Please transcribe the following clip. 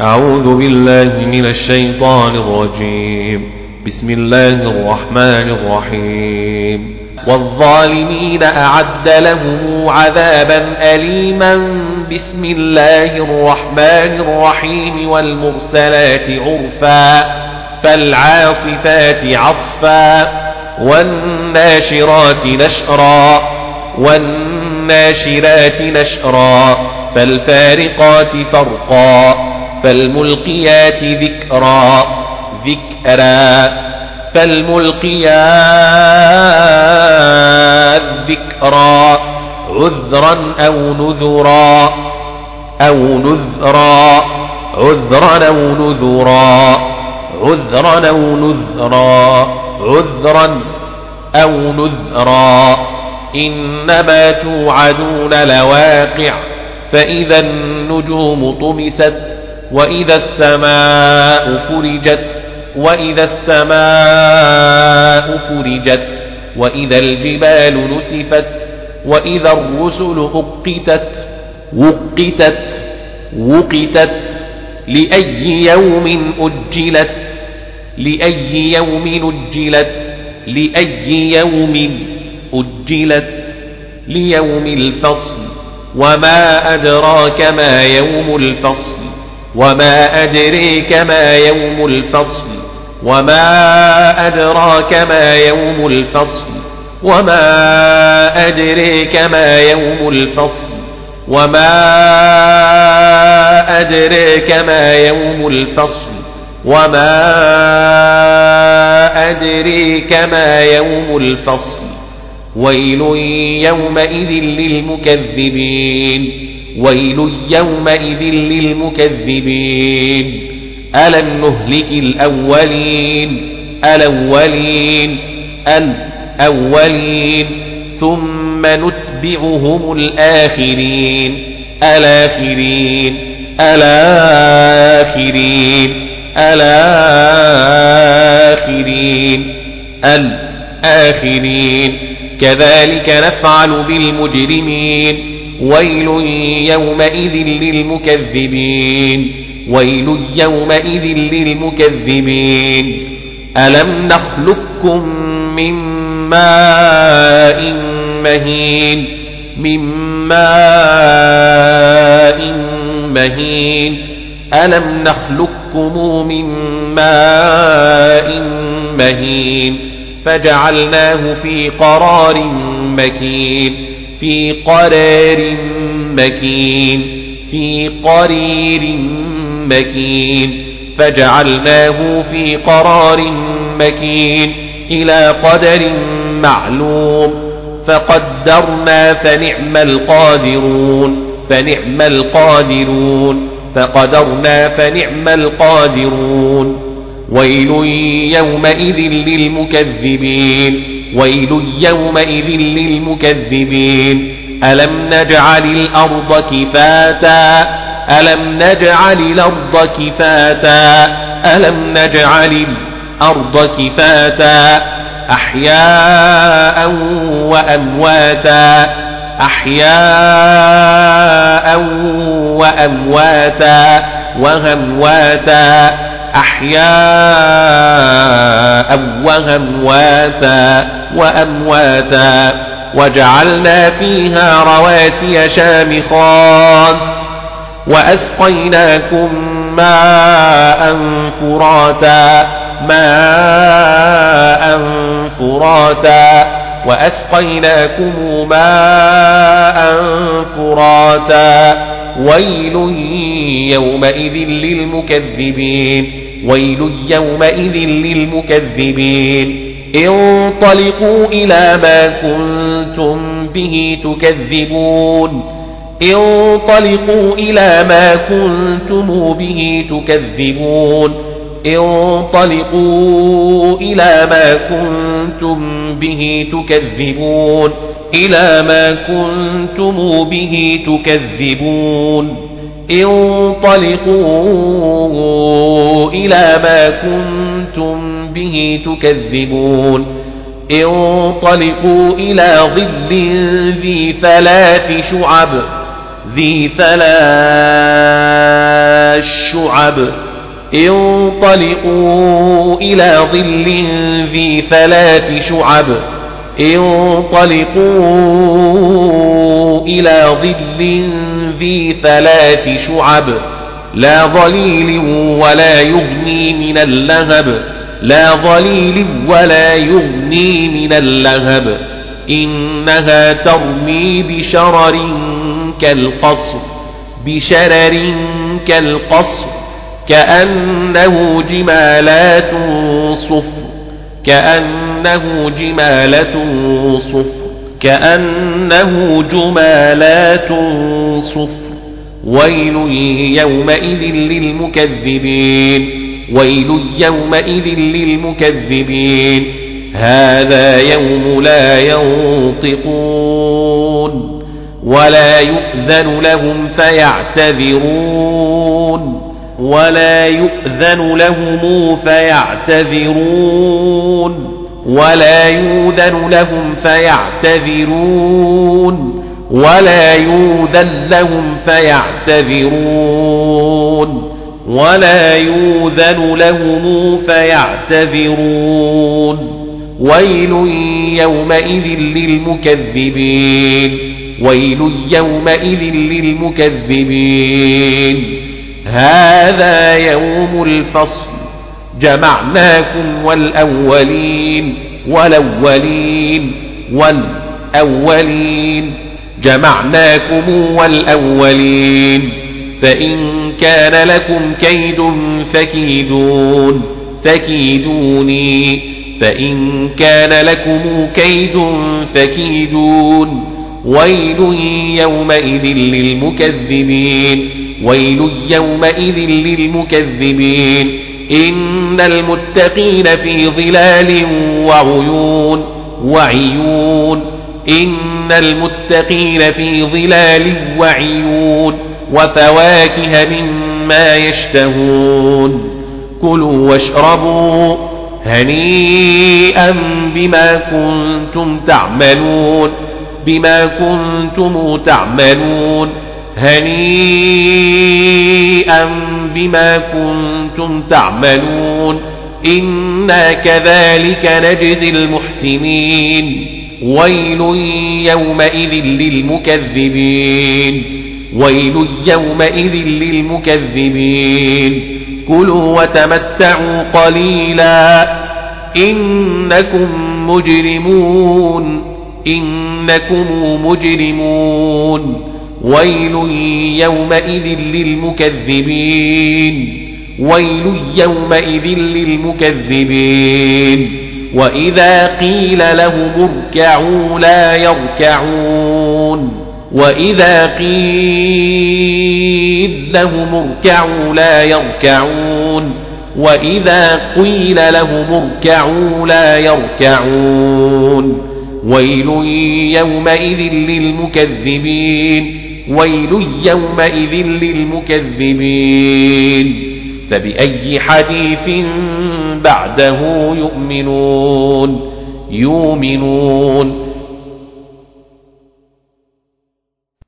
أعوذ بالله من الشيطان الرجيم. بسم الله الرحمن الرحيم. والظالمين أعد لهم عذابا أليما. بسم الله الرحمن الرحيم. والمرسلات عرفا. فالعاصفات عصفا. والناشرات نشرا. والناشرات نشرا. فالفارقات فرقا. فالملقيات ذكرا ذكرا. فالملقيات ذكرا. عذرا أو نذرا أو نذرا. عذرا أو نذرا. عذرا أو نذرا. عذرا أو نذرا. إنما توعدون لواقع فإذا النجوم طمست وإذا السماء فرجت وإذا السماء فرجت وإذا الجبال نسفت وإذا الرسل أقتت وقتت وقتت لأي يوم أجلت لأي يوم أجلت لأي يوم أجلت ليوم الفصل وما أدراك ما يوم الفصل وما أدريك ما يوم الفصل وما أدراك ما يوم الفصل وما أدريك ما يوم الفصل وما أدريك ما يوم الفصل وما أدريك ما يوم الفصل. ويل يومئذ للمكذبين. ويل يومئذ للمكذبين. ألم نهلك الأولين؟ الأولين الأولين. ثم نتبعهم الآخرين. الآخرين الآخرين الآخرين الآخرين. كذلك نفعل بالمجرمين. ويل يومئذ للمكذبين. ويل يومئذ للمكذبين. ألم نخلقكم من ماء مهين؟ من ماء مهين. ألم نخلقكم من ماء مهين؟ فجعلناه في قرار مكين في قرار مكين في قرير مكين فجعلناه في قرار مكين إلى قدر معلوم فقدرنا فنعم القادرون فنعم القادرون فقدرنا فنعم القادرون ويل يومئذ للمكذبين ويل يومئذ للمكذبين. ألم نجعل الأرض كفاتا؟ ألم نجعل الأرض كفاتا؟ ألم نجعل الأرض كفاتا؟ أحياء وأمواتا. أحياء وأمواتا. وهمواتا أحياء وهمواتا وأمواتا. وجعلنا فيها رواسي شامخات. وأسقيناكم ماء فراتا ماء فراتا. وأسقيناكم ماء فراتا. ويل يومئذ للمكذبين. ويل يومئذ للمكذبين. انطلقوا إلى ما كنتم به تكذبون. انطلقوا إلى ما كنتم به تكذبون. انطلقوا إلى ما كنتم به تكذبون. إلى ما كنتم به تكذبون. انطلقوا إلى ما كنتم به تكذبون. انطلقوا إلى ظل ذي ثلاث شعب ذي ثلاث شعب. انطلقوا إلى ظل ذي ثلاث شعب انطلقوا إلى ظل ذي ثلاث شعب لا ظليل ولا يغني من اللهب لا ظليل ولا يغني من اللهب إنها ترمي بشرر كالقصر بشرر كالقصر كأنه جمالات صفر كأنه جمالة صفر كأنه جمالات صفر. ويل يومئذ للمكذبين. ويل يومئذ للمكذبين. هذا يوم لا ينطقون. ولا يؤذن لهم فيعتذرون. ولا يؤذن لهم فيعتذرون. ولا يؤذن لهم فيعتذرون. ولا يؤذن لهم فيعتذرون. ولا يؤذن لهم فيعتذرون. ويل يومئذ للمكذبين. ويل يومئذ للمكذبين. هذا يوم الفصل. جمعناكم والأولين والأولين والأولين. جمعناكم والأولين. فإن كان لكم كيد فكيدون فكيدوني. فإن كان لكم كيد فكيدون. ويل يومئذ للمكذبين ويل يومئذ للمكذبين. إن المتقين في ظلال وعيون وعيون. إن المتقين في ظلال وعيون وفواكه مما يشتهون. كلوا واشربوا هنيئا بما كنتم تعملون بما كنتم تعملون. هنيئا بما كنتم تعملون إنا كذلك نجزي المحسنين ويل يومئذ للمكذبين ويل يومئذ للمكذبين كلوا وتمتعوا قليلا إنكم مجرمون إنكم مجرمون ويل يومئذ للمكذبين. ويل يومئذ للمكذبين. وإذا قيل لهم اركعوا لا يركعون. وإذا قيل لهم اركعوا لا يركعون. وإذا قيل لهم اركعوا لا يركعون. ويل يومئذ للمكذبين. ويل يومئذ للمكذبين. فبأي حديث بعده يؤمنون؟ يؤمنون.